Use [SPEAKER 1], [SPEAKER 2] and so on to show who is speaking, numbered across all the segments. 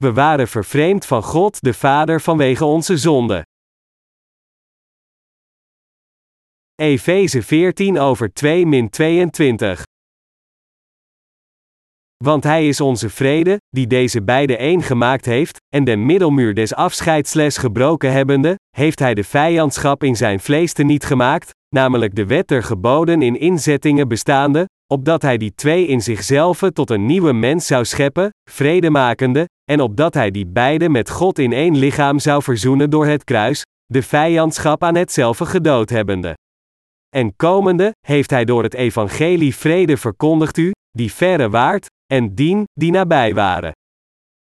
[SPEAKER 1] we waren vervreemd van God de Vader vanwege onze zonde. Efeze 14 over 2 min 22. Want hij is onze vrede, die deze beide één gemaakt heeft, en den middelmuur des afscheidsles gebroken hebbende, heeft hij de vijandschap in zijn vlees te niet gemaakt, namelijk de wet der geboden in inzettingen bestaande, opdat hij die twee in zichzelf tot een nieuwe mens zou scheppen, vredemakende, en opdat hij die beide met God in één lichaam zou verzoenen door het kruis, de vijandschap aan hetzelfde gedood hebbende. En komende, heeft hij door het evangelie vrede verkondigd u, die verre waart, en dien, die nabij waren.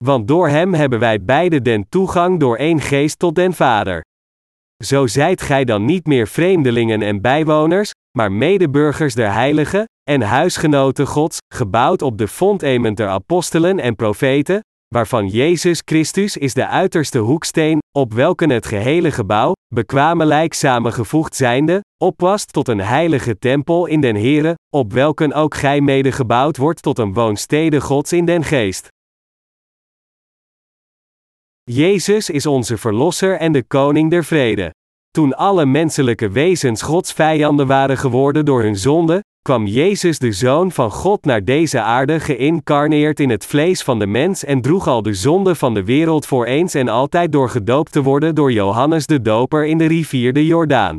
[SPEAKER 1] Want door hem hebben wij beide den toegang door één geest tot den Vader. Zo zijt gij dan niet meer vreemdelingen en bijwoners, maar medeburgers der heiligen, en huisgenoten Gods, gebouwd op de fondement der apostelen en profeten, waarvan Jezus Christus is de uiterste hoeksteen, op welke het gehele gebouw, bekwamelijk samengevoegd zijnde, opwast tot een heilige tempel in den Here, op welken ook gij mede gebouwd wordt tot een woonstede Gods in den geest. Jezus is onze Verlosser en de Koning der Vrede. Toen alle menselijke wezens Gods vijanden waren geworden door hun zonde, kwam Jezus de Zoon van God naar deze aarde geïncarneerd in het vlees van de mens en droeg al de zonde van de wereld voor eens en altijd door gedoopt te worden door Johannes de Doper in de rivier de Jordaan.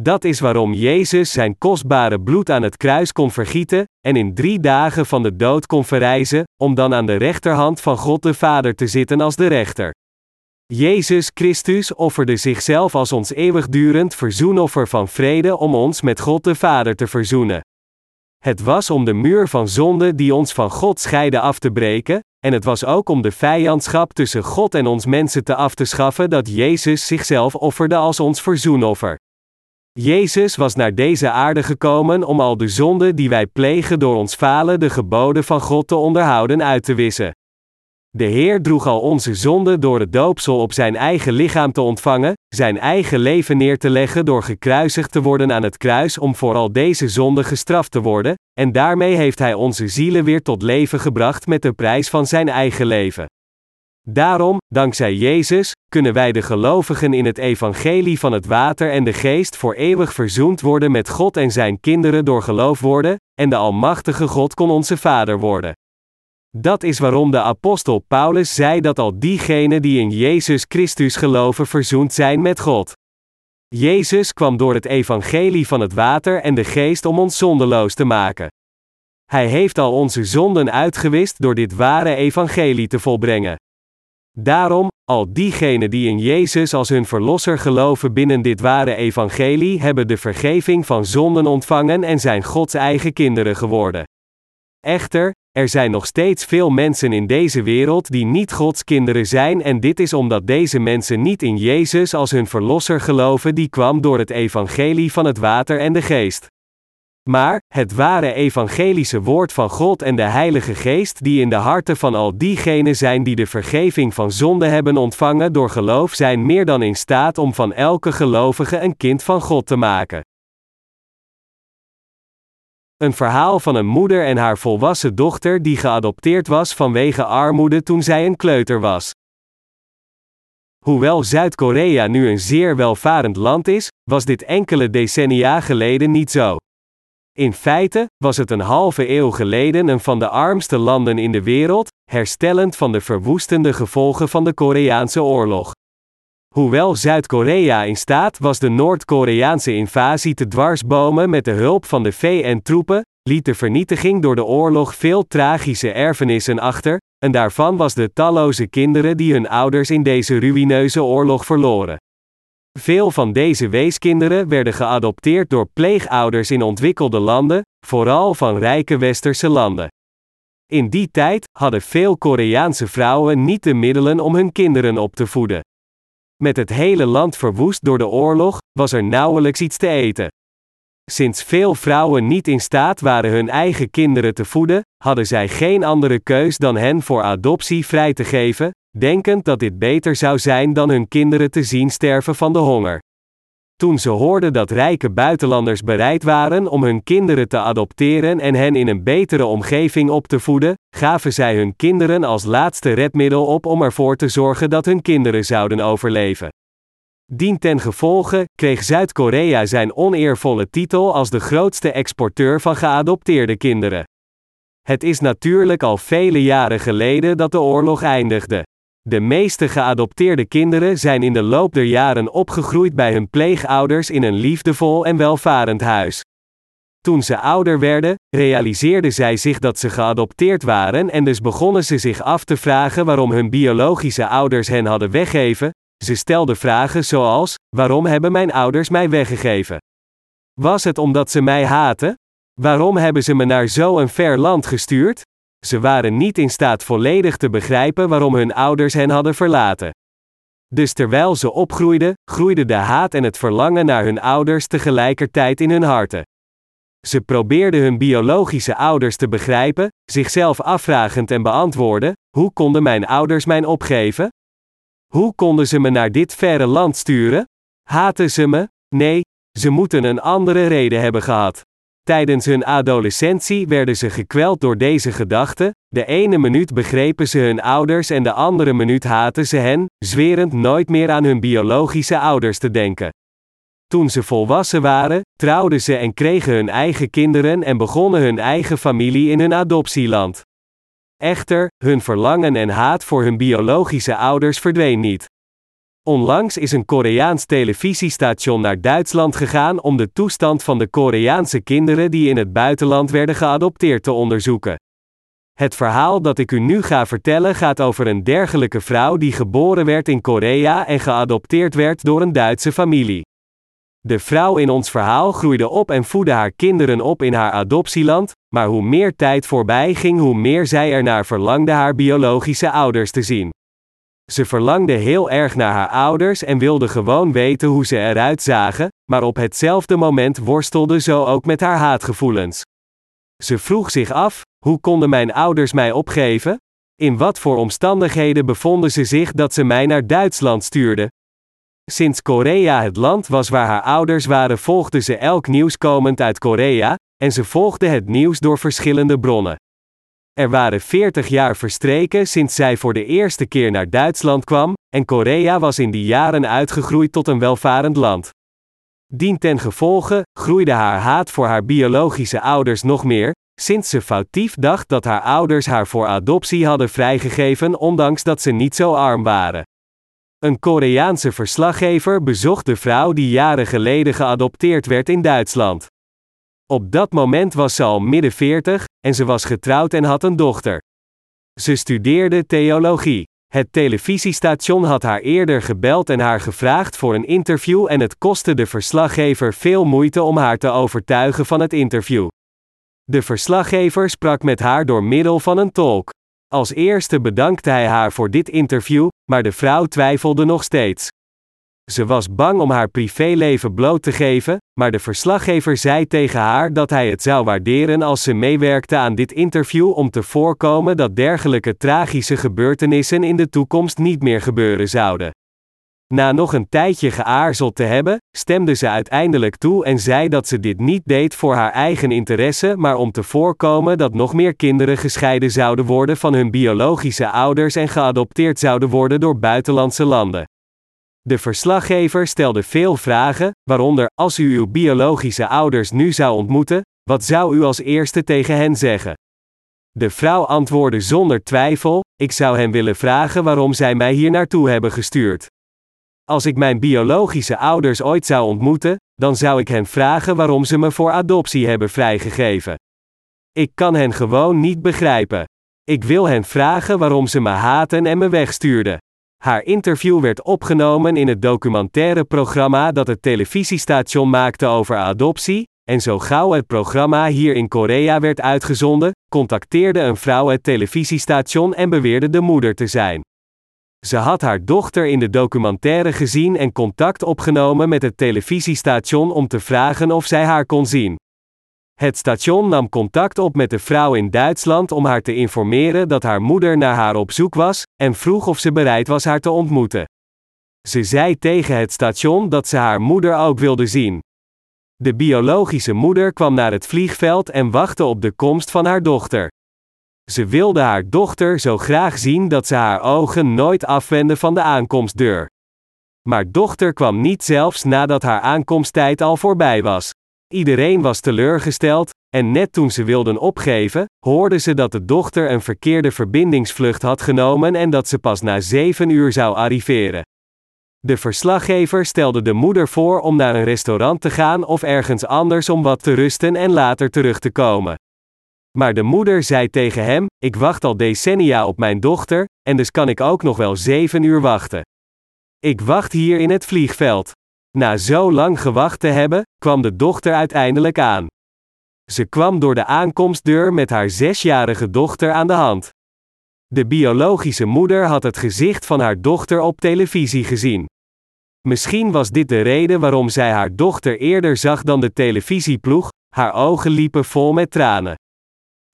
[SPEAKER 1] Dat is waarom Jezus zijn kostbare bloed aan het kruis kon vergieten, en in drie dagen van de dood kon verrijzen, om dan aan de rechterhand van God de Vader te zitten als de rechter. Jezus Christus offerde zichzelf als ons eeuwigdurend verzoenoffer van vrede om ons met God de Vader te verzoenen. Het was om de muur van zonde die ons van God scheidde af te breken, en het was ook om de vijandschap tussen God en ons mensen te af te schaffen dat Jezus zichzelf offerde als ons verzoenoffer. Jezus was naar deze aarde gekomen om al de zonde die wij plegen door ons falen de geboden van God te onderhouden uit te wissen. De Heer droeg al onze zonden door het doopsel op zijn eigen lichaam te ontvangen, zijn eigen leven neer te leggen door gekruisigd te worden aan het kruis om voor al deze zonden gestraft te worden, en daarmee heeft Hij onze zielen weer tot leven gebracht met de prijs van zijn eigen leven. Daarom, dankzij Jezus, kunnen wij de gelovigen in het evangelie van het water en de geest voor eeuwig verzoend worden met God en zijn kinderen door geloof worden, en de Almachtige God kon onze Vader worden. Dat is waarom de apostel Paulus zei dat al diegenen die in Jezus Christus geloven verzoend zijn met God. Jezus kwam door het evangelie van het water en de geest om ons zondeloos te maken. Hij heeft al onze zonden uitgewist door dit ware evangelie te volbrengen. Daarom, al diegenen die in Jezus als hun verlosser geloven binnen dit ware evangelie hebben de vergeving van zonden ontvangen en zijn Gods eigen kinderen geworden. Echter, er zijn nog steeds veel mensen in deze wereld die niet Gods kinderen zijn en dit is omdat deze mensen niet in Jezus als hun verlosser geloven die kwam door het evangelie van het water en de geest. Maar, het ware evangelische woord van God en de Heilige Geest die in de harten van al diegenen zijn die de vergeving van zonde hebben ontvangen door geloof zijn meer dan in staat om van elke gelovige een kind van God te maken. Een verhaal van een moeder en haar volwassen dochter die geadopteerd was vanwege armoede toen zij een kleuter was. Hoewel Zuid-Korea nu een zeer welvarend land is, was dit enkele decennia geleden niet zo. In feite was het een halve eeuw geleden een van de armste landen in de wereld, herstellend van de verwoestende gevolgen van de Koreaanse oorlog. Hoewel Zuid-Korea in staat was de Noord-Koreaanse invasie te dwarsbomen met de hulp van de VN-troepen, liet de vernietiging door de oorlog veel tragische erfenissen achter, en daarvan was de talloze kinderen die hun ouders in deze ruïneuze oorlog verloren. Veel van deze weeskinderen werden geadopteerd door pleegouders in ontwikkelde landen, vooral van rijke westerse landen. In die tijd hadden veel Koreaanse vrouwen niet de middelen om hun kinderen op te voeden. Met het hele land verwoest door de oorlog, was er nauwelijks iets te eten. Sinds veel vrouwen niet in staat waren hun eigen kinderen te voeden, hadden zij geen andere keus dan hen voor adoptie vrij te geven, denkend dat dit beter zou zijn dan hun kinderen te zien sterven van de honger. Toen ze hoorden dat rijke buitenlanders bereid waren om hun kinderen te adopteren en hen in een betere omgeving op te voeden, gaven zij hun kinderen als laatste redmiddel op om ervoor te zorgen dat hun kinderen zouden overleven. Dien ten gevolge kreeg Zuid-Korea zijn oneervolle titel als de grootste exporteur van geadopteerde kinderen. Het is natuurlijk al vele jaren geleden dat de oorlog eindigde. De meeste geadopteerde kinderen zijn in de loop der jaren opgegroeid bij hun pleegouders in een liefdevol en welvarend huis. Toen ze ouder werden, realiseerden zij zich dat ze geadopteerd waren en dus begonnen ze zich af te vragen waarom hun biologische ouders hen hadden weggeven. Ze stelden vragen zoals: Waarom hebben mijn ouders mij weggegeven? Was het omdat ze mij haten? Waarom hebben ze me naar zo'n ver land gestuurd? Ze waren niet in staat volledig te begrijpen waarom hun ouders hen hadden verlaten. Dus terwijl ze opgroeiden, groeide de haat en het verlangen naar hun ouders tegelijkertijd in hun harten. Ze probeerden hun biologische ouders te begrijpen, zichzelf afvragend en beantwoorden: hoe konden mijn ouders mij opgeven? Hoe konden ze me naar dit verre land sturen? Haten ze me? Nee, ze moeten een andere reden hebben gehad. Tijdens hun adolescentie werden ze gekweld door deze gedachten, de ene minuut begrepen ze hun ouders en de andere minuut haten ze hen, zwerend nooit meer aan hun biologische ouders te denken. Toen ze volwassen waren, trouwden ze en kregen hun eigen kinderen en begonnen hun eigen familie in hun adoptieland. Echter, hun verlangen en haat voor hun biologische ouders verdween niet. Onlangs is een Koreaans televisiestation naar Duitsland gegaan om de toestand van de Koreaanse kinderen die in het buitenland werden geadopteerd te onderzoeken. Het verhaal dat ik u nu ga vertellen gaat over een dergelijke vrouw die geboren werd in Korea en geadopteerd werd door een Duitse familie. De vrouw in ons verhaal groeide op en voedde haar kinderen op in haar adoptieland, maar hoe meer tijd voorbij ging, hoe meer zij ernaar verlangde haar biologische ouders te zien. Ze verlangde heel erg naar haar ouders en wilde gewoon weten hoe ze eruit zagen, maar op hetzelfde moment worstelde ze ook met haar haatgevoelens. Ze vroeg zich af: hoe konden mijn ouders mij opgeven? In wat voor omstandigheden bevonden ze zich dat ze mij naar Duitsland stuurden? Sinds Korea het land was waar haar ouders waren, volgde ze elk nieuws komend uit Korea, en ze volgde het nieuws door verschillende bronnen. Er waren 40 jaar verstreken sinds zij voor de eerste keer naar Duitsland kwam, en Korea was in die jaren uitgegroeid tot een welvarend land. Dien ten gevolge groeide haar haat voor haar biologische ouders nog meer, sinds ze foutief dacht dat haar ouders haar voor adoptie hadden vrijgegeven, ondanks dat ze niet zo arm waren. Een Koreaanse verslaggever bezocht de vrouw die jaren geleden geadopteerd werd in Duitsland. Op dat moment was ze al midden 40 en ze was getrouwd en had een dochter. Ze studeerde theologie. Het televisiestation had haar eerder gebeld en haar gevraagd voor een interview en het kostte de verslaggever veel moeite om haar te overtuigen van het interview. De verslaggever sprak met haar door middel van een tolk. Als eerste bedankte hij haar voor dit interview, maar de vrouw twijfelde nog steeds. Ze was bang om haar privéleven bloot te geven, maar de verslaggever zei tegen haar dat hij het zou waarderen als ze meewerkte aan dit interview om te voorkomen dat dergelijke tragische gebeurtenissen in de toekomst niet meer gebeuren zouden. Na nog een tijdje geaarzeld te hebben, stemde ze uiteindelijk toe en zei dat ze dit niet deed voor haar eigen interesse, maar om te voorkomen dat nog meer kinderen gescheiden zouden worden van hun biologische ouders en geadopteerd zouden worden door buitenlandse landen. De verslaggever stelde veel vragen, waaronder: als u uw biologische ouders nu zou ontmoeten, wat zou u als eerste tegen hen zeggen? De vrouw antwoordde zonder twijfel: Ik zou hen willen vragen waarom zij mij hier naartoe hebben gestuurd. Als ik mijn biologische ouders ooit zou ontmoeten, dan zou ik hen vragen waarom ze me voor adoptie hebben vrijgegeven. Ik kan hen gewoon niet begrijpen. Ik wil hen vragen waarom ze me haten en me wegstuurden. Haar interview werd opgenomen in het documentaire programma dat het televisiestation maakte over adoptie, en zo gauw het programma hier in Korea werd uitgezonden, contacteerde een vrouw het televisiestation en beweerde de moeder te zijn. Ze had haar dochter in de documentaire gezien en contact opgenomen met het televisiestation om te vragen of zij haar kon zien. Het station nam contact op met de vrouw in Duitsland om haar te informeren dat haar moeder naar haar op zoek was, en vroeg of ze bereid was haar te ontmoeten. Ze zei tegen het station dat ze haar moeder ook wilde zien. De biologische moeder kwam naar het vliegveld en wachtte op de komst van haar dochter. Ze wilde haar dochter zo graag zien dat ze haar ogen nooit afwendde van de aankomstdeur. Maar dochter kwam niet zelfs nadat haar aankomsttijd al voorbij was. Iedereen was teleurgesteld, en net toen ze wilden opgeven, hoorden ze dat de dochter een verkeerde verbindingsvlucht had genomen en dat ze pas na zeven uur zou arriveren. De verslaggever stelde de moeder voor om naar een restaurant te gaan of ergens anders om wat te rusten en later terug te komen. Maar de moeder zei tegen hem: Ik wacht al decennia op mijn dochter, en dus kan ik ook nog wel zeven uur wachten. Ik wacht hier in het vliegveld. Na zo lang gewacht te hebben, kwam de dochter uiteindelijk aan. Ze kwam door de aankomstdeur met haar zesjarige dochter aan de hand. De biologische moeder had het gezicht van haar dochter op televisie gezien. Misschien was dit de reden waarom zij haar dochter eerder zag dan de televisieploeg, haar ogen liepen vol met tranen.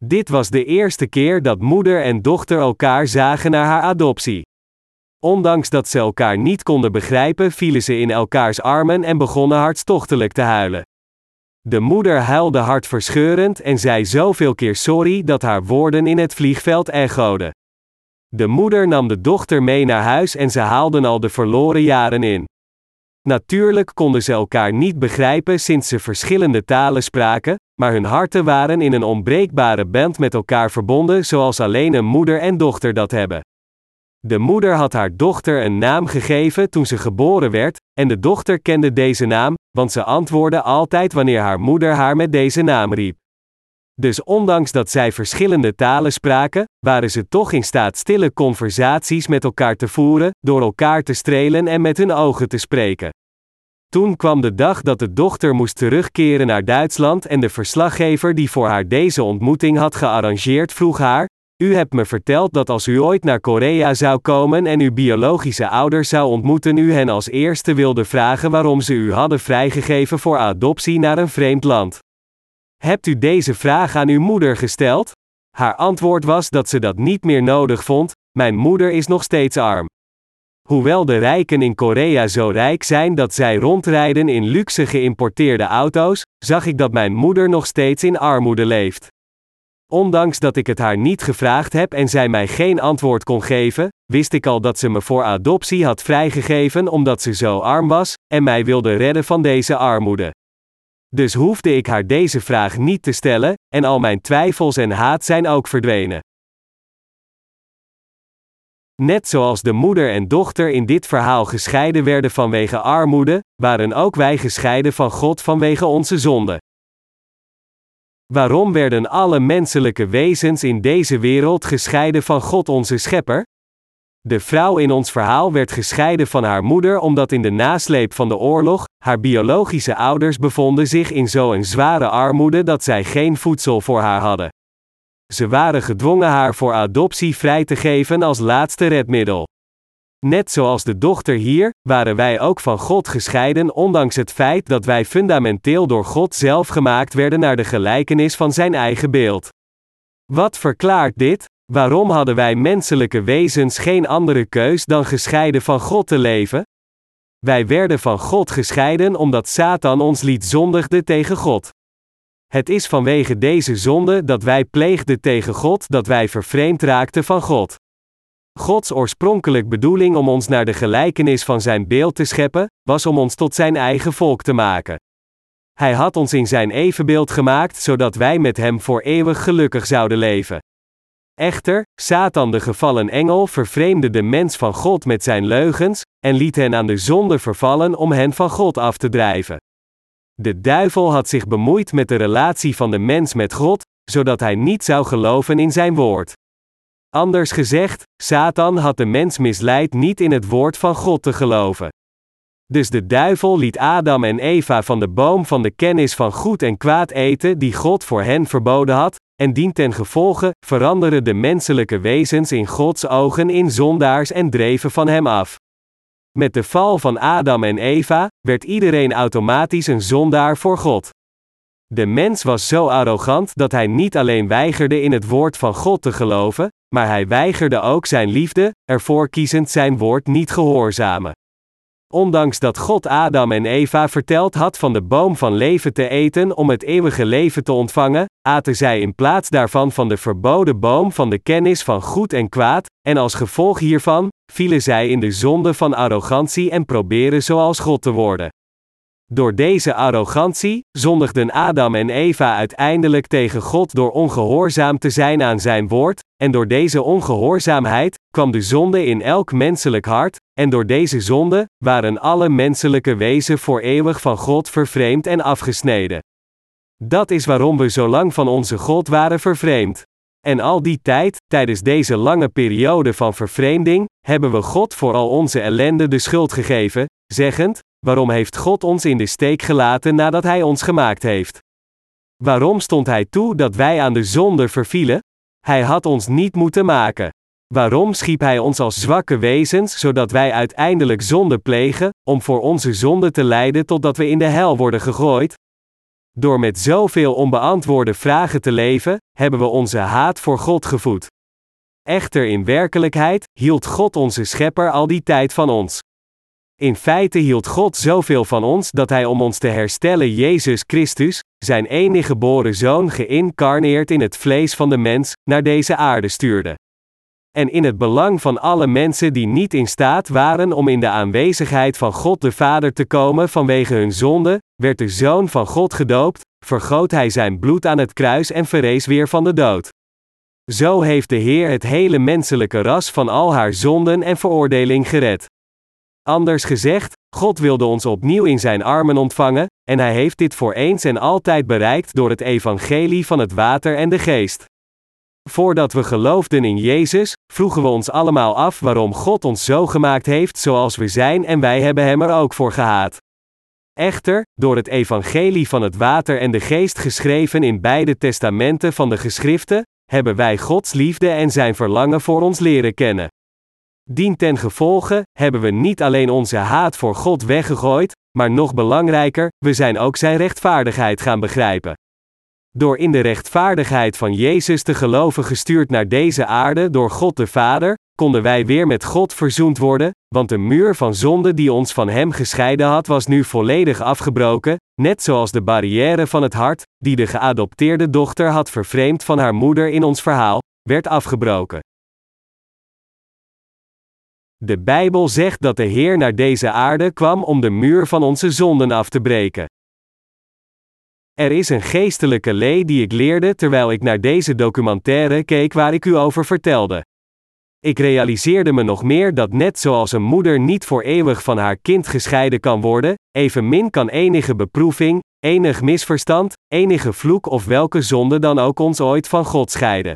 [SPEAKER 1] Dit was de eerste keer dat moeder en dochter elkaar zagen na haar adoptie. Ondanks dat ze elkaar niet konden begrijpen, vielen ze in elkaars armen en begonnen hartstochtelijk te huilen. De moeder huilde hartverscheurend en zei zoveel keer sorry dat haar woorden in het vliegveld echoden. De moeder nam de dochter mee naar huis en ze haalden al de verloren jaren in. Natuurlijk konden ze elkaar niet begrijpen sinds ze verschillende talen spraken, maar hun harten waren in een onbreekbare band met elkaar verbonden zoals alleen een moeder en dochter dat hebben. De moeder had haar dochter een naam gegeven toen ze geboren werd, en de dochter kende deze naam, want ze antwoordde altijd wanneer haar moeder haar met deze naam riep. Dus ondanks dat zij verschillende talen spraken, waren ze toch in staat stille conversaties met elkaar te voeren, door elkaar te strelen en met hun ogen te spreken. Toen kwam de dag dat de dochter moest terugkeren naar Duitsland en de verslaggever die voor haar deze ontmoeting had gearrangeerd vroeg haar: U hebt me verteld dat als u ooit naar Korea zou komen en uw biologische ouders zou ontmoeten, u hen als eerste wilde vragen waarom ze u hadden vrijgegeven voor adoptie naar een vreemd land. Hebt u deze vraag aan uw moeder gesteld? Haar antwoord was dat ze dat niet meer nodig vond: Mijn moeder is nog steeds arm. Hoewel de rijken in Korea zo rijk zijn dat zij rondrijden in luxe geïmporteerde auto's, zag ik dat mijn moeder nog steeds in armoede leeft. Ondanks dat ik het haar niet gevraagd heb en zij mij geen antwoord kon geven, wist ik al dat ze me voor adoptie had vrijgegeven omdat ze zo arm was en mij wilde redden van deze armoede. Dus hoefde ik haar deze vraag niet te stellen, en al mijn twijfels en haat zijn ook verdwenen. Net zoals de moeder en dochter in dit verhaal gescheiden werden vanwege armoede, waren ook wij gescheiden van God vanwege onze zonde. Waarom werden alle menselijke wezens in deze wereld gescheiden van God onze Schepper? De vrouw in ons verhaal werd gescheiden van haar moeder omdat in de nasleep van de oorlog haar biologische ouders bevonden zich in zo'n zware armoede dat zij geen voedsel voor haar hadden. Ze waren gedwongen haar voor adoptie vrij te geven als laatste redmiddel. Net zoals de dochter hier, waren wij ook van God gescheiden, ondanks het feit dat wij fundamenteel door God zelf gemaakt werden naar de gelijkenis van zijn eigen beeld. Wat verklaart dit? Waarom hadden wij menselijke wezens geen andere keus dan gescheiden van God te leven? Wij werden van God gescheiden omdat Satan ons liet zondigde tegen God. Het is vanwege deze zonde dat wij pleegden tegen God dat wij vervreemd raakten van God. Gods oorspronkelijk bedoeling om ons naar de gelijkenis van zijn beeld te scheppen, was om ons tot zijn eigen volk te maken. Hij had ons in zijn evenbeeld gemaakt zodat wij met hem voor eeuwig gelukkig zouden leven. Echter, Satan de gevallen engel vervreemde de mens van God met zijn leugens, en liet hen aan de zonde vervallen om hen van God af te drijven. De duivel had zich bemoeid met de relatie van de mens met God, zodat hij niet zou geloven in zijn woord. Anders gezegd, Satan had de mens misleid niet in het woord van God te geloven. Dus de duivel liet Adam en Eva van de boom van de kennis van goed en kwaad eten die God voor hen verboden had, en dien ten gevolge veranderen de menselijke wezens in Gods ogen in zondaars en dreven van hem af. Met de val van Adam en Eva werd iedereen automatisch een zondaar voor God. De mens was zo arrogant dat hij niet alleen weigerde in het woord van God te geloven, maar hij weigerde ook zijn liefde, ervoor kiezend zijn woord niet gehoorzamen. Ondanks dat God Adam en Eva verteld had van de boom van leven te eten om het eeuwige leven te ontvangen, aten zij in plaats daarvan van de verboden boom van de kennis van goed en kwaad, en als gevolg hiervan, vielen zij in de zonde van arrogantie en proberen zoals God te worden. Door deze arrogantie zondigden Adam en Eva uiteindelijk tegen God door ongehoorzaam te zijn aan zijn woord, en door deze ongehoorzaamheid kwam de zonde in elk menselijk hart, en door deze zonde waren alle menselijke wezen voor eeuwig van God vervreemd en afgesneden. Dat is waarom we zo lang van onze God waren vervreemd. En al die tijd, tijdens deze lange periode van vervreemding, hebben we God voor al onze ellende de schuld gegeven, zeggend: Waarom heeft God ons in de steek gelaten nadat Hij ons gemaakt heeft? Waarom stond Hij toe dat wij aan de zonde vervielen? Hij had ons niet moeten maken. Waarom schiep Hij ons als zwakke wezens, zodat wij uiteindelijk zonde plegen, om voor onze zonde te lijden totdat we in de hel worden gegooid? Door met zoveel onbeantwoorde vragen te leven, hebben we onze haat voor God gevoed. Echter in werkelijkheid hield God onze Schepper al die tijd van ons. In feite hield God zoveel van ons dat Hij om ons te herstellen Jezus Christus, zijn enige geboren Zoon geïncarneerd in het vlees van de mens, naar deze aarde stuurde. En in het belang van alle mensen die niet in staat waren om in de aanwezigheid van God de Vader te komen vanwege hun zonde, werd de Zoon van God gedoopt, vergoot Hij zijn bloed aan het kruis en verrees weer van de dood. Zo heeft de Heer het hele menselijke ras van al haar zonden en veroordeling gered. Anders gezegd, God wilde ons opnieuw in zijn armen ontvangen, en hij heeft dit voor eens en altijd bereikt door het evangelie van het water en de geest. Voordat we geloofden in Jezus, vroegen we ons allemaal af waarom God ons zo gemaakt heeft zoals we zijn en wij hebben Hem er ook voor gehaat. Echter, door het evangelie van het water en de geest geschreven in beide testamenten van de geschriften, hebben wij Gods liefde en Zijn verlangen voor ons leren kennen. Dien ten gevolge hebben we niet alleen onze haat voor God weggegooid, maar nog belangrijker, we zijn ook Zijn rechtvaardigheid gaan begrijpen. Door in de rechtvaardigheid van Jezus te geloven gestuurd naar deze aarde door God de Vader, konden wij weer met God verzoend worden, want de muur van zonde die ons van Hem gescheiden had was nu volledig afgebroken, net zoals de barrière van het hart, die de geadopteerde dochter had vervreemd van haar moeder in ons verhaal, werd afgebroken. De Bijbel zegt dat de Heer naar deze aarde kwam om de muur van onze zonden af te breken. Er is een geestelijke lee die ik leerde terwijl ik naar deze documentaire keek waar ik u over vertelde. Ik realiseerde me nog meer dat net zoals een moeder niet voor eeuwig van haar kind gescheiden kan worden, evenmin kan enige beproeving, enig misverstand, enige vloek of welke zonde dan ook ons ooit van God scheiden.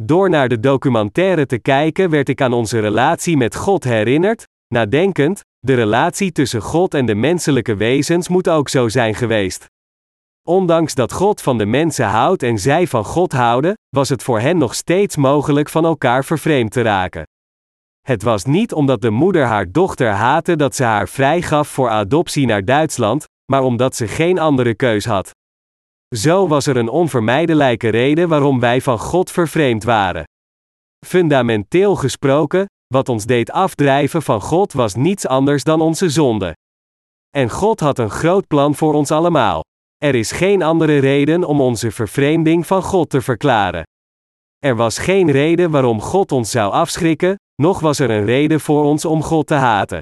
[SPEAKER 1] Door naar de documentaire te kijken werd ik aan onze relatie met God herinnerd, nadenkend, de relatie tussen God en de menselijke wezens moet ook zo zijn geweest. Ondanks dat God van de mensen houdt en zij van God houden, was het voor hen nog steeds mogelijk van elkaar vervreemd te raken. Het was niet omdat de moeder haar dochter haatte dat ze haar vrijgaf voor adoptie naar Duitsland, maar omdat ze geen andere keus had. Zo was er een onvermijdelijke reden waarom wij van God vervreemd waren. Fundamenteel gesproken, wat ons deed afdrijven van God was niets anders dan onze zonde. En God had een groot plan voor ons allemaal. Er is geen andere reden om onze vervreemding van God te verklaren. Er was geen reden waarom God ons zou afschrikken, noch was er een reden voor ons om God te haten.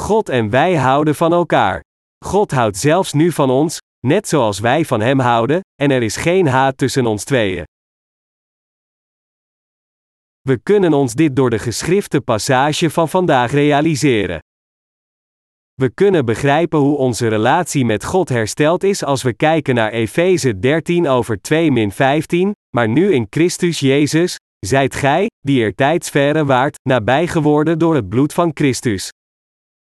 [SPEAKER 1] God en wij houden van elkaar. God houdt zelfs nu van ons, net zoals wij van Hem houden, en er is geen haat tussen ons tweeën. We kunnen ons dit door de geschrifte passage van vandaag realiseren. We kunnen begrijpen hoe onze relatie met God hersteld is als we kijken naar Efeze 13 over 2 15, maar nu in Christus Jezus, zijt gij, die er tijdsverre waart, nabij geworden door het bloed van Christus.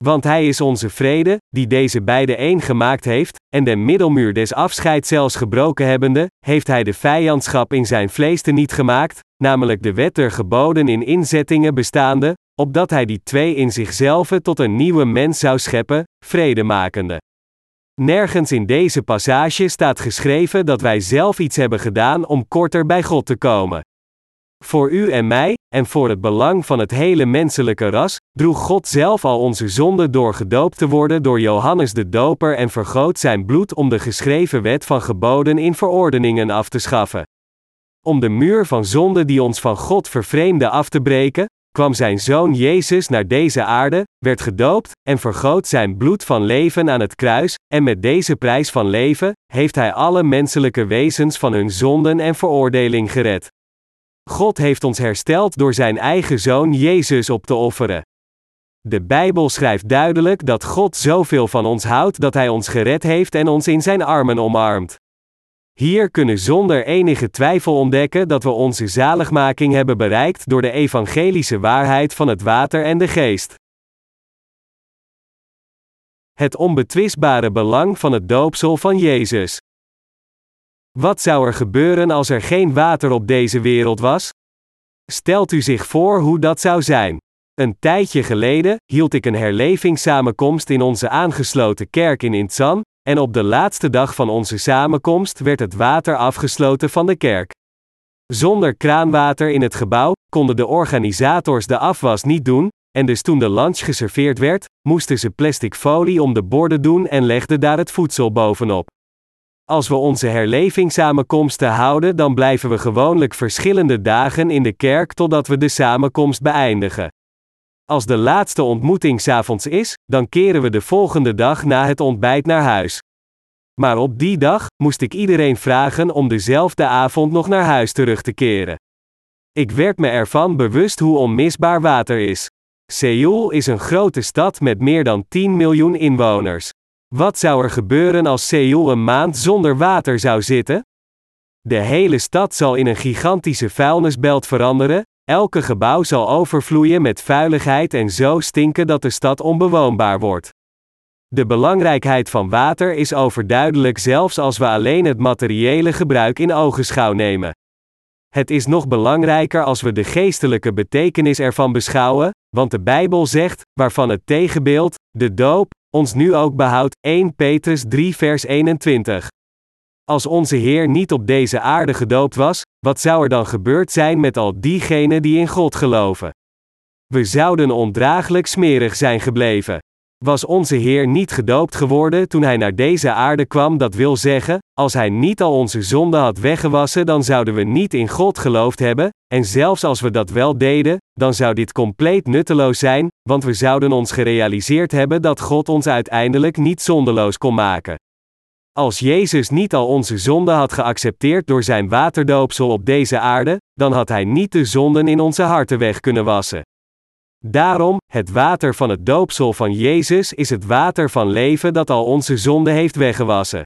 [SPEAKER 1] Want hij is onze vrede, die deze beide één gemaakt heeft, en de middelmuur des afscheid zelfs gebroken hebbende, heeft hij de vijandschap in zijn vlees te niet gemaakt, namelijk de wet der geboden in inzettingen bestaande, opdat hij die twee in zichzelf tot een nieuwe mens zou scheppen, vredemakende. Nergens in deze passage staat geschreven dat wij zelf iets hebben gedaan om korter bij God te komen. Voor u en mij en voor het belang van het hele menselijke ras, droeg God zelf al onze zonden door gedoopt te worden door Johannes de Doper en vergoot zijn bloed om de geschreven wet van geboden in verordeningen af te schaffen. Om de muur van zonde die ons van God vervreemde af te breken, kwam zijn zoon Jezus naar deze aarde, werd gedoopt, en vergoot zijn bloed van leven aan het kruis, en met deze prijs van leven, heeft hij alle menselijke wezens van hun zonden en veroordeling gered. God heeft ons hersteld door zijn eigen zoon Jezus op te offeren. De Bijbel schrijft duidelijk dat God zoveel van ons houdt dat hij ons gered heeft en ons in zijn armen omarmt. Hier kunnen zonder enige twijfel ontdekken dat we onze zaligmaking hebben bereikt door de evangelische waarheid van het water en de geest. Het onbetwistbare belang van het doopsel van Jezus. Wat zou er gebeuren als er geen water op deze wereld was? Stelt u zich voor hoe dat zou zijn. Een tijdje geleden hield ik een herlevingssamenkomst in onze aangesloten kerk in Intzan, en op de laatste dag van onze samenkomst werd het water afgesloten van de kerk. Zonder kraanwater in het gebouw konden de organisators de afwas niet doen, en dus toen de lunch geserveerd werd, moesten ze plastic folie om de borden doen en legden daar het voedsel bovenop. Als we onze herlevingssamenkomsten houden, dan blijven we gewoonlijk verschillende dagen in de kerk totdat we de samenkomst beëindigen. Als de laatste ontmoeting s'avonds is, dan keren we de volgende dag na het ontbijt naar huis. Maar op die dag moest ik iedereen vragen om dezelfde avond nog naar huis terug te keren. Ik werd me ervan bewust hoe onmisbaar water is. Seoul is een grote stad met meer dan 10 miljoen inwoners. Wat zou er gebeuren als Seoul een maand zonder water zou zitten? De hele stad zal in een gigantische vuilnisbelt veranderen, elke gebouw zal overvloeien met vuiligheid en zo stinken dat de stad onbewoonbaar wordt. De belangrijkheid van water is overduidelijk zelfs als we alleen het materiële gebruik in ogenschouw nemen. Het is nog belangrijker als we de geestelijke betekenis ervan beschouwen, want de Bijbel zegt, waarvan het tegenbeeld, de doop, ons nu ook behoudt, 1 Petrus 3 vers 21. Als onze Heer niet op deze aarde gedoopt was, wat zou er dan gebeurd zijn met al diegenen die in God geloven? We zouden ondraaglijk smerig zijn gebleven. Was onze Heer niet gedoopt geworden toen Hij naar deze aarde kwam, dat wil zeggen, als Hij niet al onze zonden had weggewassen, dan zouden we niet in God geloofd hebben, en zelfs als we dat wel deden, dan zou dit compleet nutteloos zijn, want we zouden ons gerealiseerd hebben dat God ons uiteindelijk niet zondeloos kon maken. Als Jezus niet al onze zonden had geaccepteerd door zijn waterdoopsel op deze aarde, dan had hij niet de zonden in onze harten weg kunnen wassen. Daarom, het water van het doopsel van Jezus is het water van leven dat al onze zonden heeft weggewassen.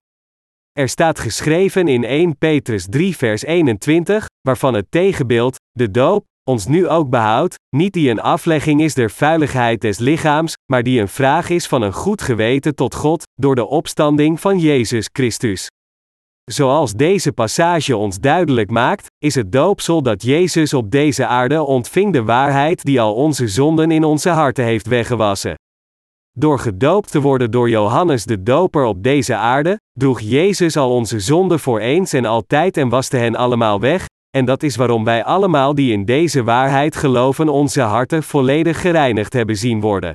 [SPEAKER 1] Er staat geschreven in 1 Petrus 3 vers 21, waarvan het tegenbeeld, de doop, ons nu ook behoudt, niet die een aflegging is der vuiligheid des lichaams, maar die een vraag is van een goed geweten tot God, door de opstanding van Jezus Christus. Zoals deze passage ons duidelijk maakt, is het doopsel dat Jezus op deze aarde ontving de waarheid die al onze zonden in onze harten heeft weggewassen. Door gedoopt te worden door Johannes de Doper op deze aarde, droeg Jezus al onze zonden voor eens en altijd en waste hen allemaal weg, en dat is waarom wij allemaal die in deze waarheid geloven onze harten volledig gereinigd hebben zien worden.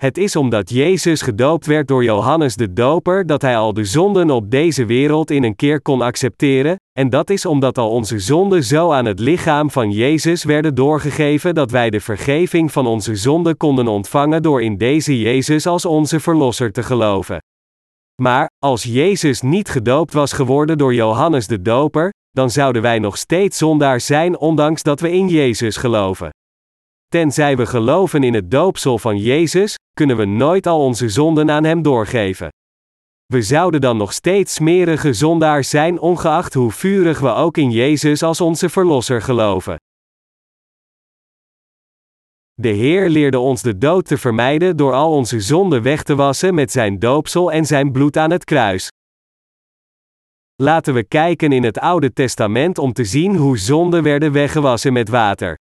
[SPEAKER 1] Het is omdat Jezus gedoopt werd door Johannes de Doper dat hij al de zonden op deze wereld in een keer kon accepteren, en dat is omdat al onze zonden zo aan het lichaam van Jezus werden doorgegeven dat wij de vergeving van onze zonden konden ontvangen door in deze Jezus als onze Verlosser te geloven. Maar, als Jezus niet gedoopt was geworden door Johannes de Doper, dan zouden wij nog steeds zondaar zijn ondanks dat we in Jezus geloven. Tenzij we geloven in het doopsel van Jezus, kunnen we nooit al onze zonden aan Hem doorgeven. We zouden dan nog steeds smerige zondaars zijn, ongeacht hoe vurig we ook in Jezus als onze Verlosser geloven. De Heer leerde ons de dood te vermijden door al onze zonden weg te wassen met Zijn doopsel en Zijn bloed aan het kruis. Laten we kijken in het Oude Testament om te zien hoe zonden werden weggewassen met water.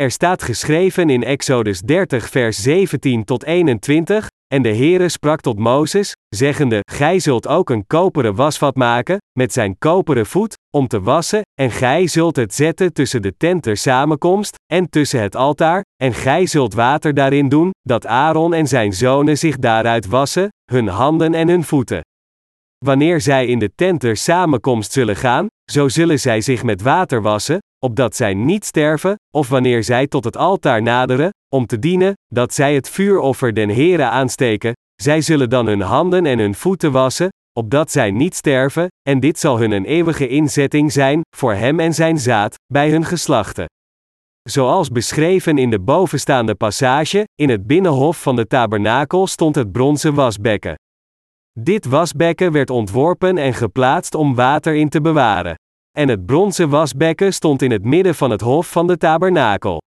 [SPEAKER 1] Er staat geschreven in Exodus 30 vers 17 tot 21, en de Heere sprak tot Mozes, zeggende, Gij zult ook een koperen wasvat maken, met zijn koperen voet, om te wassen, en gij zult het zetten tussen de tent ter samenkomst, en tussen het altaar, en gij zult water daarin doen, dat Aaron en zijn zonen zich daaruit wassen, hun handen en hun voeten. Wanneer zij in de tent ter samenkomst zullen gaan, zo zullen zij zich met water wassen, opdat zij niet sterven, of wanneer zij tot het altaar naderen, om te dienen, dat zij het vuuroffer den Heere aansteken, zij zullen dan hun handen en hun voeten wassen, opdat zij niet sterven, en dit zal hun een eeuwige inzetting zijn, voor hem en zijn zaad, bij hun geslachten. Zoals beschreven in de bovenstaande passage, in het binnenhof van de tabernakel stond het bronzen wasbekken. Dit wasbekken werd ontworpen en geplaatst om water in te bewaren. En het bronzen wasbekken stond in het midden van het hof van de tabernakel.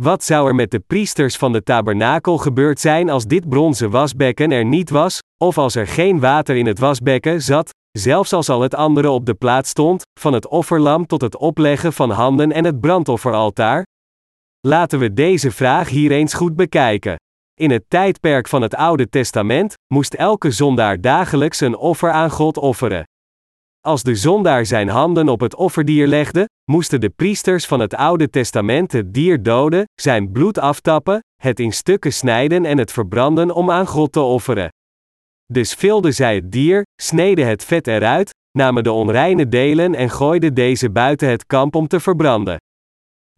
[SPEAKER 1] Wat zou er met de priesters van de tabernakel gebeurd zijn als dit bronzen wasbekken er niet was, of als er geen water in het wasbekken zat, zelfs als al het andere op de plaats stond, van het offerlam tot het opleggen van handen en het brandofferaltaar? Laten we deze vraag hier eens goed bekijken. In het tijdperk van het Oude Testament moest elke zondaar dagelijks een offer aan God offeren. Als de zondaar zijn handen op het offerdier legde, moesten de priesters van het Oude Testament het dier doden, zijn bloed aftappen, het in stukken snijden en het verbranden om aan God te offeren. Dus vilden zij het dier, sneden het vet eruit, namen de onreine delen en gooiden deze buiten het kamp om te verbranden.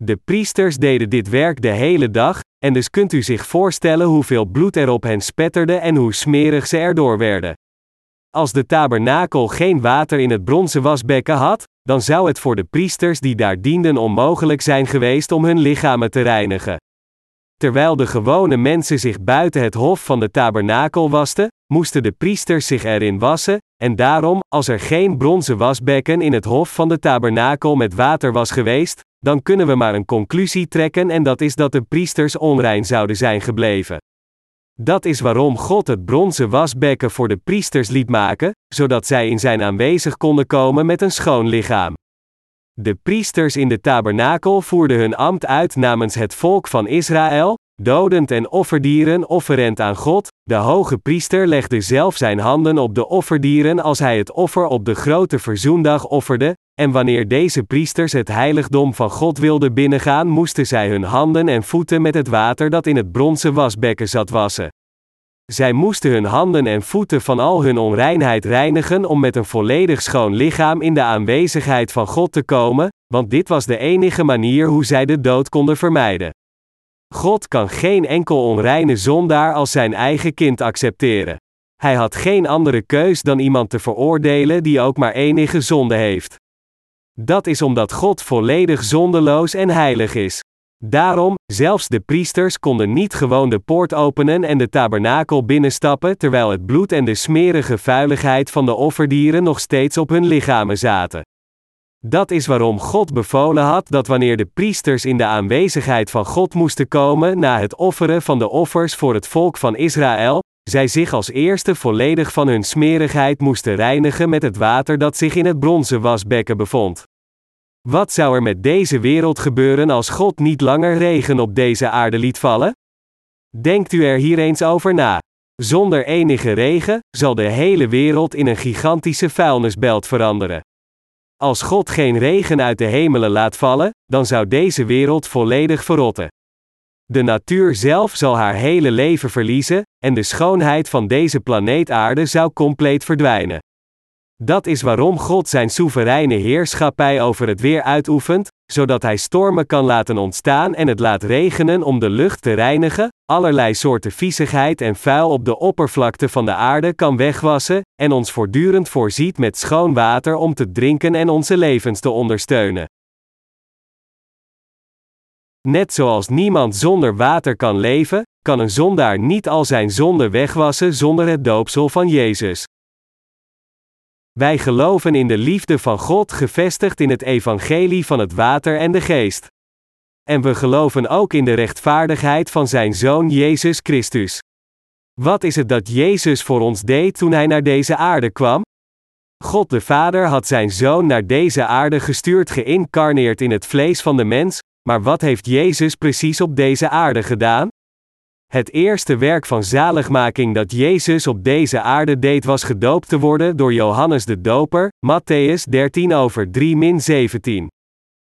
[SPEAKER 1] De priesters deden dit werk de hele dag, en dus kunt u zich voorstellen hoeveel bloed er op hen spetterde en hoe smerig ze erdoor werden. Als de tabernakel geen water in het bronzen wasbekken had, dan zou het voor de priesters die daar dienden onmogelijk zijn geweest om hun lichamen te reinigen. Terwijl de gewone mensen zich buiten het hof van de tabernakel wasten, moesten de priesters zich erin wassen, en daarom, als er geen bronzen wasbekken in het hof van de tabernakel met water was geweest, dan kunnen we maar een conclusie trekken en dat is dat de priesters onrein zouden zijn gebleven. Dat is waarom God het bronzen wasbekken voor de priesters liet maken, zodat zij in zijn aanwezig konden komen met een schoon lichaam. De priesters in de tabernakel voerden hun ambt uit namens het volk van Israël, dodend en offerdieren offerend aan God. De hoge priester legde zelf zijn handen op de offerdieren als hij het offer op de grote verzoendag offerde, en wanneer deze priesters het heiligdom van God wilden binnengaan, moesten zij hun handen en voeten met het water dat in het bronzen wasbekken zat wassen. Zij moesten hun handen en voeten van al hun onreinheid reinigen om met een volledig schoon lichaam in de aanwezigheid van God te komen, want dit was de enige manier hoe zij de dood konden vermijden. God kan geen enkel onreine zondaar als zijn eigen kind accepteren. Hij had geen andere keus dan iemand te veroordelen die ook maar enige zonde heeft. Dat is omdat God volledig zondeloos en heilig is. Daarom, zelfs de priesters konden niet gewoon de poort openen en de tabernakel binnenstappen terwijl het bloed en de smerige vuiligheid van de offerdieren nog steeds op hun lichamen zaten. Dat is waarom God bevolen had dat wanneer de priesters in de aanwezigheid van God moesten komen na het offeren van de offers voor het volk van Israël, zij zich als eerste volledig van hun smerigheid moesten reinigen met het water dat zich in het bronzen wasbekken bevond. Wat zou er met deze wereld gebeuren als God niet langer regen op deze aarde liet vallen? Denkt u er hier eens over na. Zonder enige regen zal de hele wereld in een gigantische vuilnisbelt veranderen. Als God geen regen uit de hemelen laat vallen, dan zou deze wereld volledig verrotten. De natuur zelf zal haar hele leven verliezen, en de schoonheid van deze planeet Aarde zou compleet verdwijnen. Dat is waarom God zijn soevereine heerschappij over het weer uitoefent, zodat hij stormen kan laten ontstaan en het laat regenen om de lucht te reinigen, allerlei soorten viezigheid en vuil op de oppervlakte van de aarde kan wegwassen, en ons voortdurend voorziet met schoon water om te drinken en onze levens te ondersteunen. Net zoals niemand zonder water kan leven, kan een zondaar niet al zijn zonde wegwassen zonder het doopsel van Jezus. Wij geloven in de liefde van God gevestigd in het evangelie van het water en de geest. En we geloven ook in de rechtvaardigheid van zijn Zoon Jezus Christus. Wat is het dat Jezus voor ons deed toen hij naar deze aarde kwam? God de Vader had zijn Zoon naar deze aarde gestuurd, geïncarneerd in het vlees van de mens, maar wat heeft Jezus precies op deze aarde gedaan? Het eerste werk van zaligmaking dat Jezus op deze aarde deed was gedoopt te worden door Johannes de Doper, Matthäus 13 over 3 min 17.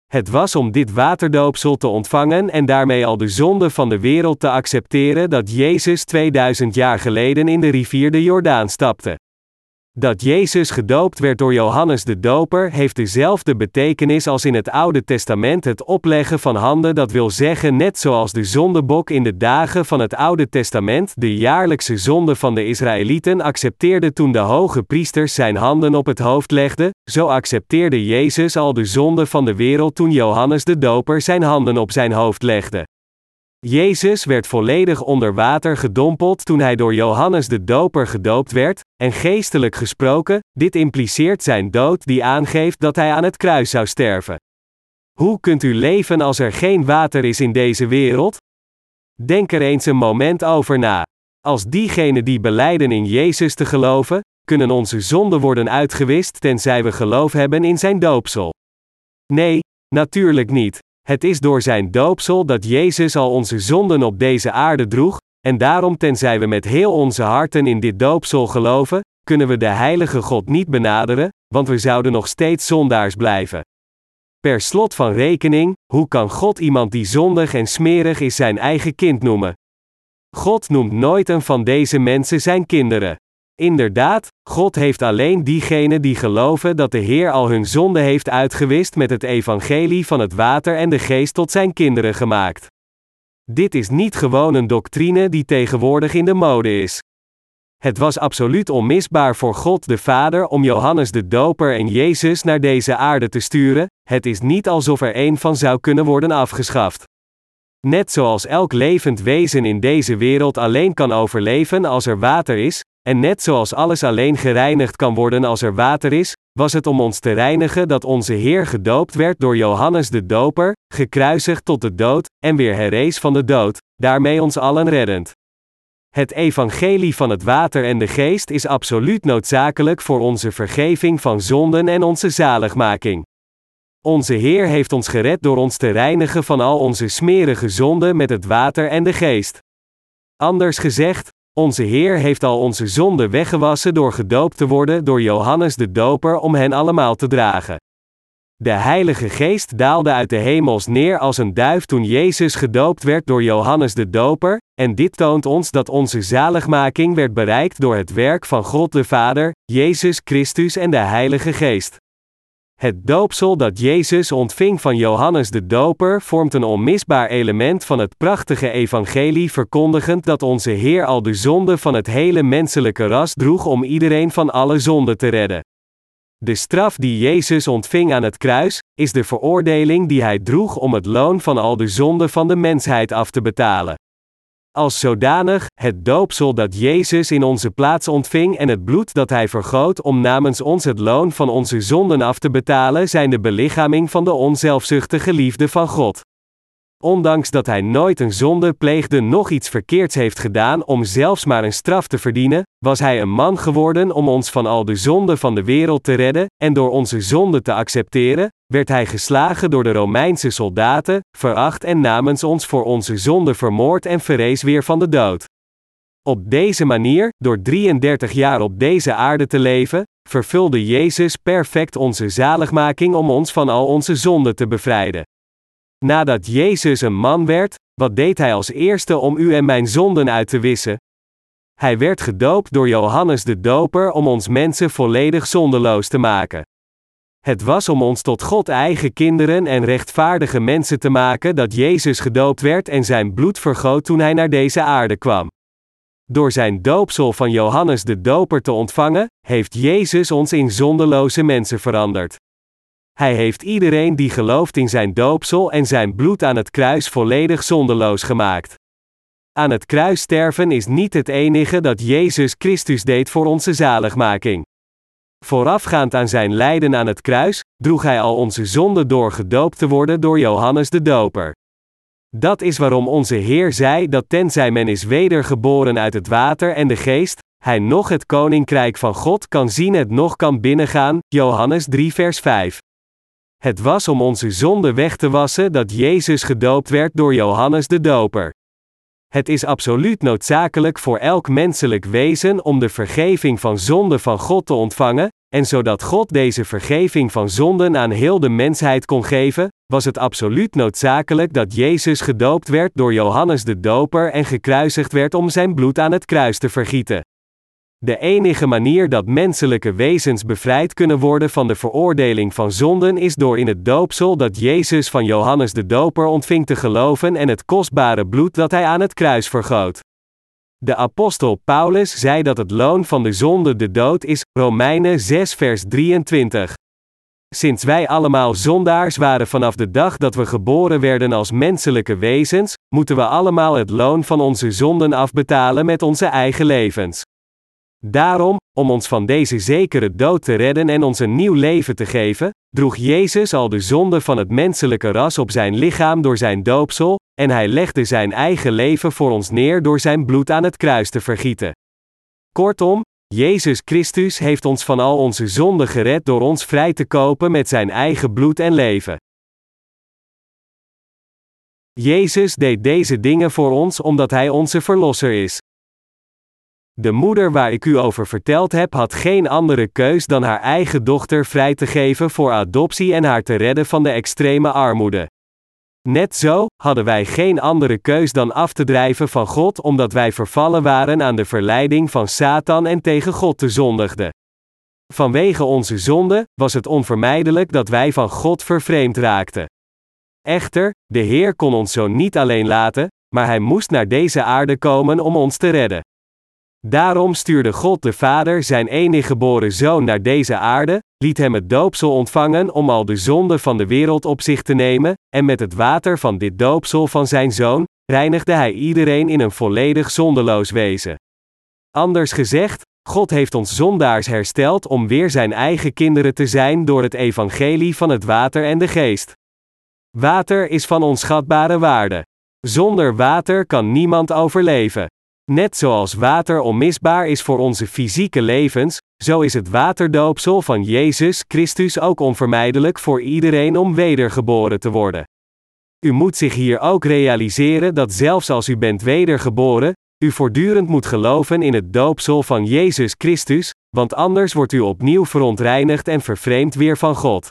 [SPEAKER 1] Het was om dit waterdoopsel te ontvangen en daarmee al de zonde van de wereld te accepteren dat Jezus 2000 jaar geleden in de rivier de Jordaan stapte. Dat Jezus gedoopt werd door Johannes de Doper heeft dezelfde betekenis als in het Oude Testament het opleggen van handen, dat wil zeggen net zoals de zondebok in de dagen van het Oude Testament de jaarlijkse zonde van de Israëlieten accepteerde toen de hoge priesters zijn handen op het hoofd legden, zo accepteerde Jezus al de zonde van de wereld toen Johannes de Doper zijn handen op zijn hoofd legde. Jezus werd volledig onder water gedompeld toen hij door Johannes de Doper gedoopt werd, en geestelijk gesproken, dit impliceert zijn dood die aangeeft dat hij aan het kruis zou sterven. Hoe kunt u leven als er geen water is in deze wereld? Denk er eens een moment over na. Als diegenen die beleiden in Jezus te geloven, kunnen onze zonden worden uitgewist tenzij we geloof hebben in zijn doopsel. Nee, natuurlijk niet. Het is door zijn doopsel dat Jezus al onze zonden op deze aarde droeg, en daarom tenzij we met heel onze harten in dit doopsel geloven, kunnen we de heilige God niet benaderen, want we zouden nog steeds zondaars blijven. Per slot van rekening, hoe kan God iemand die zondig en smerig is zijn eigen kind noemen? God noemt nooit een van deze mensen zijn kinderen. Inderdaad, God heeft alleen diegenen die geloven dat de Heer al hun zonde heeft uitgewist met het evangelie van het water en de geest tot zijn kinderen gemaakt. Dit is niet gewoon een doctrine die tegenwoordig in de mode is. Het was absoluut onmisbaar voor God de Vader om Johannes de Doper en Jezus naar deze aarde te sturen, het is niet alsof er een van zou kunnen worden afgeschaft. Net zoals elk levend wezen in deze wereld alleen kan overleven als er water is, en net zoals alles alleen gereinigd kan worden als er water is, was het om ons te reinigen dat onze Heer gedoopt werd door Johannes de Doper, gekruisigd tot de dood, en weer herrees van de dood, daarmee ons allen reddend. Het evangelie van het water en de geest is absoluut noodzakelijk voor onze vergeving van zonden en onze zaligmaking. Onze Heer heeft ons gered door ons te reinigen van al onze smerige zonden met het water en de geest. Anders gezegd, onze Heer heeft al onze zonden weggewassen door gedoopt te worden door Johannes de Doper om hen allemaal te dragen. De Heilige Geest daalde uit de hemels neer als een duif toen Jezus gedoopt werd door Johannes de Doper, en dit toont ons dat onze zaligmaking werd bereikt door het werk van God de Vader, Jezus Christus en de Heilige Geest. Het doopsel dat Jezus ontving van Johannes de Doper vormt een onmisbaar element van het prachtige evangelie verkondigend dat onze Heer al de zonde van het hele menselijke ras droeg om iedereen van alle zonde te redden. De straf die Jezus ontving aan het kruis, is de veroordeling die hij droeg om het loon van al de zonde van de mensheid af te betalen als zodanig, het doopsel dat Jezus in onze plaats ontving en het bloed dat Hij vergoot om namens ons het loon van onze zonden af te betalen, zijn de belichaming van de onzelfzuchtige liefde van God. Ondanks dat hij nooit een zonde pleegde, nog iets verkeerds heeft gedaan om zelfs maar een straf te verdienen, was hij een man geworden om ons van al de zonden van de wereld te redden, en door onze zonde te accepteren, werd hij geslagen door de Romeinse soldaten, veracht en namens ons voor onze zonde vermoord en verrees weer van de dood. Op deze manier, door 33 jaar op deze aarde te leven, vervulde Jezus perfect onze zaligmaking om ons van al onze zonden te bevrijden. Nadat Jezus een man werd, wat deed hij als eerste om u en mijn zonden uit te wissen? Hij werd gedoopt door Johannes de Doper om ons mensen volledig zondeloos te maken. Het was om ons tot God eigen kinderen en rechtvaardige mensen te maken dat Jezus gedoopt werd en zijn bloed vergoot toen hij naar deze aarde kwam. Door zijn doopsel van Johannes de Doper te ontvangen, heeft Jezus ons in zondeloze mensen veranderd. Hij heeft iedereen die gelooft in zijn doopsel en zijn bloed aan het kruis volledig zondeloos gemaakt. Aan het kruis sterven is niet het enige dat Jezus Christus deed voor onze zaligmaking. Voorafgaand aan zijn lijden aan het kruis, droeg hij al onze zonden door gedoopt te worden door Johannes de Doper. Dat is waarom onze Heer zei dat tenzij men is wedergeboren uit het water en de geest, hij nog het koninkrijk van God kan zien het nog kan binnengaan, Johannes 3 vers 5. Het was om onze zonde weg te wassen dat Jezus gedoopt werd door Johannes de Doper. Het is absoluut noodzakelijk voor elk menselijk wezen om de vergeving van zonde van God te ontvangen, en zodat God deze vergeving van zonden aan heel de mensheid kon geven, was het absoluut noodzakelijk dat Jezus gedoopt werd door Johannes de Doper en gekruisigd werd om zijn bloed aan het kruis te vergieten. De enige manier dat menselijke wezens bevrijd kunnen worden van de veroordeling van zonden is door in het doopsel dat Jezus van Johannes de Doper ontving te geloven en het kostbare bloed dat hij aan het kruis vergoot. De apostel Paulus zei dat het loon van de zonde de dood is, Romeinen 6 vers 23. Sinds wij allemaal zondaars waren vanaf de dag dat we geboren werden als menselijke wezens, moeten we allemaal het loon van onze zonden afbetalen met onze eigen levens. Daarom, om ons van deze zekere dood te redden en ons een nieuw leven te geven, droeg Jezus al de zonde van het menselijke ras op zijn lichaam door zijn doopsel, en hij legde zijn eigen leven voor ons neer door zijn bloed aan het kruis te vergieten. Kortom, Jezus Christus heeft ons van al onze zonden gered door ons vrij te kopen met zijn eigen bloed en leven. Jezus deed deze dingen voor ons omdat Hij onze Verlosser is. De moeder waar ik u over verteld heb had geen andere keus dan haar eigen dochter vrij te geven voor adoptie en haar te redden van de extreme armoede. Net zo hadden wij geen andere keus dan af te drijven van God omdat wij vervallen waren aan de verleiding van Satan en tegen God te zondigden. Vanwege onze zonde was het onvermijdelijk dat wij van God vervreemd raakten. Echter, de Heer kon ons zo niet alleen laten, maar Hij moest naar deze aarde komen om ons te redden. Daarom stuurde God de Vader zijn enige geboren zoon naar deze aarde, liet hem het doopsel ontvangen om al de zonde van de wereld op zich te nemen, en met het water van dit doopsel van zijn zoon, reinigde hij iedereen in een volledig zondeloos wezen. Anders gezegd, God heeft ons zondaars hersteld om weer zijn eigen kinderen te zijn door het evangelie van het water en de geest. Water is van onschatbare waarde. Zonder water kan niemand overleven. Net zoals water onmisbaar is voor onze fysieke levens, zo is het waterdoopsel van Jezus Christus ook onvermijdelijk voor iedereen om wedergeboren te worden. U moet zich hier ook realiseren dat zelfs als u bent wedergeboren, u voortdurend moet geloven in het doopsel van Jezus Christus, want anders wordt u opnieuw verontreinigd en vervreemd weer van God.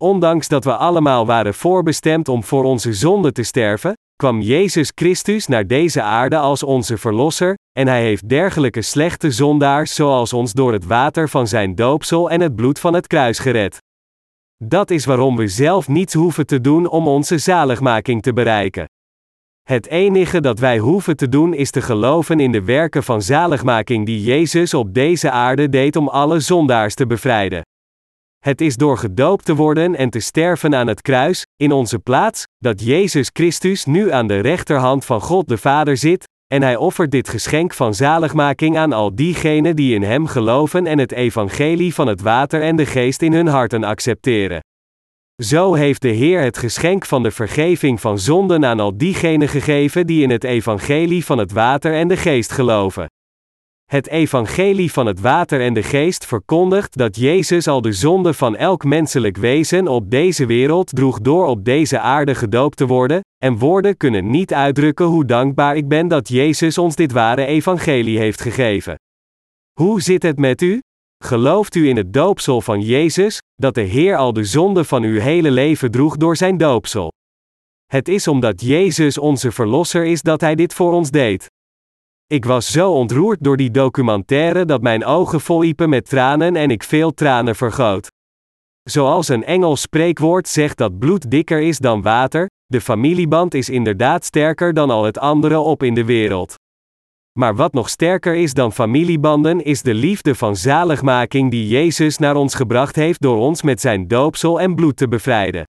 [SPEAKER 1] Ondanks dat we allemaal waren voorbestemd om voor onze zonde te sterven, kwam Jezus Christus naar deze aarde als onze Verlosser, en Hij heeft dergelijke slechte zondaars zoals ons door het water van Zijn doopsel en het bloed van het kruis gered. Dat is waarom we zelf niets hoeven te doen om onze zaligmaking te bereiken. Het enige dat wij hoeven te doen is te geloven in de werken van zaligmaking die Jezus op deze aarde deed om alle zondaars te bevrijden. Het is door gedoopt te worden en te sterven aan het kruis, in onze plaats, dat Jezus Christus nu aan de rechterhand van God de Vader zit, en hij offert dit geschenk van zaligmaking aan al diegenen die in Hem geloven en het evangelie van het water en de geest in hun harten accepteren. Zo heeft de Heer het geschenk van de vergeving van zonden aan al diegenen gegeven die in het evangelie van het water en de geest geloven. Het evangelie van het water en de geest verkondigt dat Jezus al de zonde van elk menselijk wezen op deze wereld droeg door op deze aarde gedoopt te worden, en woorden kunnen niet uitdrukken hoe dankbaar ik ben dat Jezus ons dit ware evangelie heeft gegeven. Hoe zit het met u? Gelooft u in het doopsel van Jezus, dat de Heer al de zonde van uw hele leven droeg door zijn doopsel? Het is omdat Jezus onze Verlosser is dat Hij dit voor ons deed. Ik was zo ontroerd door die documentaire dat mijn ogen volliepen met tranen en ik veel tranen vergoot. Zoals een Engels spreekwoord zegt dat bloed dikker is dan water, de familieband is inderdaad sterker dan al het andere op in de wereld. Maar wat nog sterker is dan familiebanden is de liefde van zaligmaking die Jezus naar ons gebracht heeft door ons met zijn doopsel en bloed te bevrijden.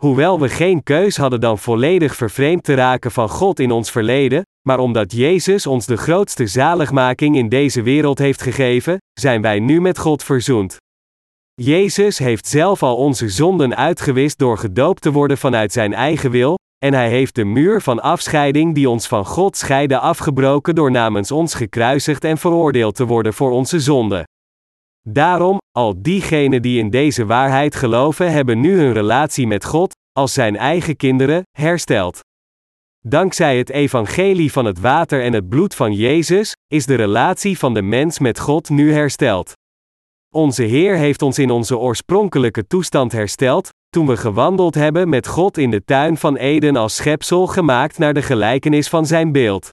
[SPEAKER 1] Hoewel we geen keus hadden dan volledig vervreemd te raken van God in ons verleden, maar omdat Jezus ons de grootste zaligmaking in deze wereld heeft gegeven, zijn wij nu met God verzoend. Jezus heeft zelf al onze zonden uitgewist door gedoopt te worden vanuit zijn eigen wil, en hij heeft de muur van afscheiding die ons van God scheidde afgebroken door namens ons gekruisigd en veroordeeld te worden voor onze zonden. Daarom, al diegenen die in deze waarheid geloven hebben nu hun relatie met God, als zijn eigen kinderen, hersteld. Dankzij het evangelie van het water en het bloed van Jezus, is de relatie van de mens met God nu hersteld. Onze Heer heeft ons in onze oorspronkelijke toestand hersteld, toen we gewandeld hebben met God in de tuin van Eden als schepsel gemaakt naar de gelijkenis van zijn beeld.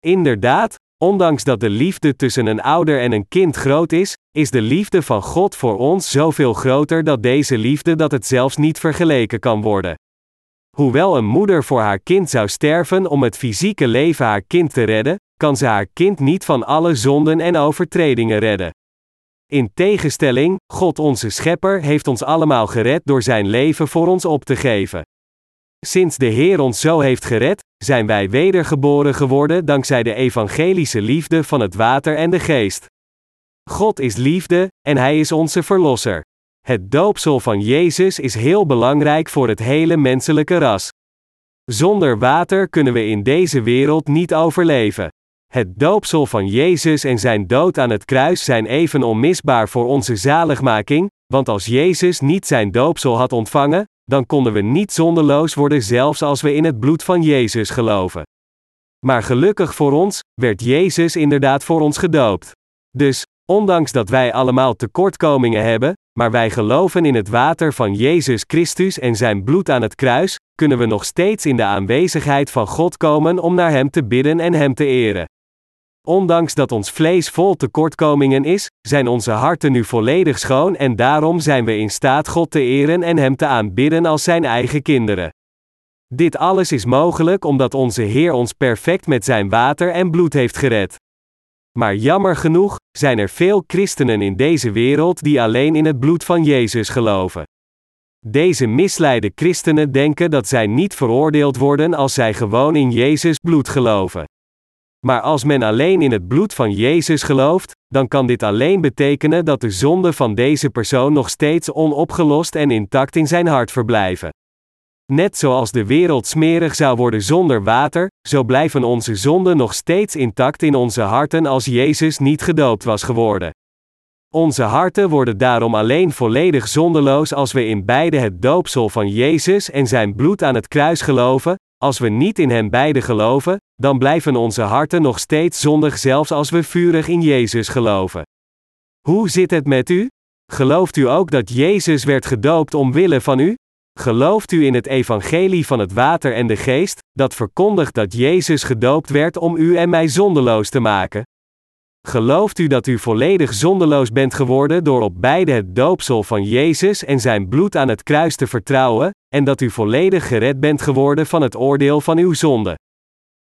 [SPEAKER 1] Inderdaad, ondanks dat de liefde tussen een ouder en een kind groot is, is de liefde van God voor ons zoveel groter dat deze liefde dat het zelfs niet vergeleken kan worden. Hoewel een moeder voor haar kind zou sterven om het fysieke leven haar kind te redden, kan ze haar kind niet van alle zonden en overtredingen redden. In tegenstelling, God onze Schepper heeft ons allemaal gered door zijn leven voor ons op te geven. Sinds de Heer ons zo heeft gered, zijn wij wedergeboren geworden dankzij de evangelische liefde van het water en de geest. God is liefde, en Hij is onze Verlosser. Het doopsel van Jezus is heel belangrijk voor het hele menselijke ras. Zonder water kunnen we in deze wereld niet overleven. Het doopsel van Jezus en zijn dood aan het kruis zijn even onmisbaar voor onze zaligmaking, want als Jezus niet zijn doopsel had ontvangen, dan konden we niet zonderloos worden zelfs als we in het bloed van Jezus geloven. Maar gelukkig voor ons, werd Jezus inderdaad voor ons gedoopt. Dus, ondanks dat wij allemaal tekortkomingen hebben, maar wij geloven in het water van Jezus Christus en zijn bloed aan het kruis, kunnen we nog steeds in de aanwezigheid van God komen om naar Hem te bidden en Hem te eren. Ondanks dat ons vlees vol tekortkomingen is, zijn onze harten nu volledig schoon en daarom zijn we in staat God te eren en Hem te aanbidden als Zijn eigen kinderen. Dit alles is mogelijk omdat onze Heer ons perfect met Zijn water en bloed heeft gered. Maar jammer genoeg, zijn er veel christenen in deze wereld die alleen in het bloed van Jezus geloven. Deze misleide christenen denken dat zij niet veroordeeld worden als zij gewoon in Jezus bloed geloven. Maar als men alleen in het bloed van Jezus gelooft, dan kan dit alleen betekenen dat de zonden van deze persoon nog steeds onopgelost en intact in zijn hart verblijven. Net zoals de wereld smerig zou worden zonder water, zo blijven onze zonden nog steeds intact in onze harten als Jezus niet gedoopt was geworden. Onze harten worden daarom alleen volledig zondeloos als we in beide het doopsel van Jezus en zijn bloed aan het kruis geloven, als we niet in hen beide geloven, dan blijven onze harten nog steeds zondig zelfs als we vurig in Jezus geloven. Hoe zit het met u? Gelooft u ook dat Jezus werd gedoopt omwille van u? Gelooft u in het evangelie van het water en de geest, dat verkondigt dat Jezus gedoopt werd om u en mij zondeloos te maken? Gelooft u dat u volledig zondeloos bent geworden door op beide het doopsel van Jezus en zijn bloed aan het kruis te vertrouwen, en dat u volledig gered bent geworden van het oordeel van uw zonde?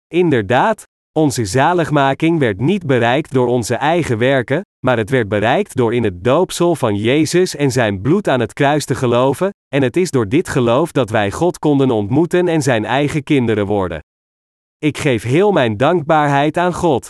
[SPEAKER 1] Inderdaad, onze zaligmaking werd niet bereikt door onze eigen werken, maar het werd bereikt door in het doopsel van Jezus en zijn bloed aan het kruis te geloven, en het is door dit geloof dat wij God konden ontmoeten en zijn eigen kinderen worden. Ik geef heel mijn dankbaarheid aan God.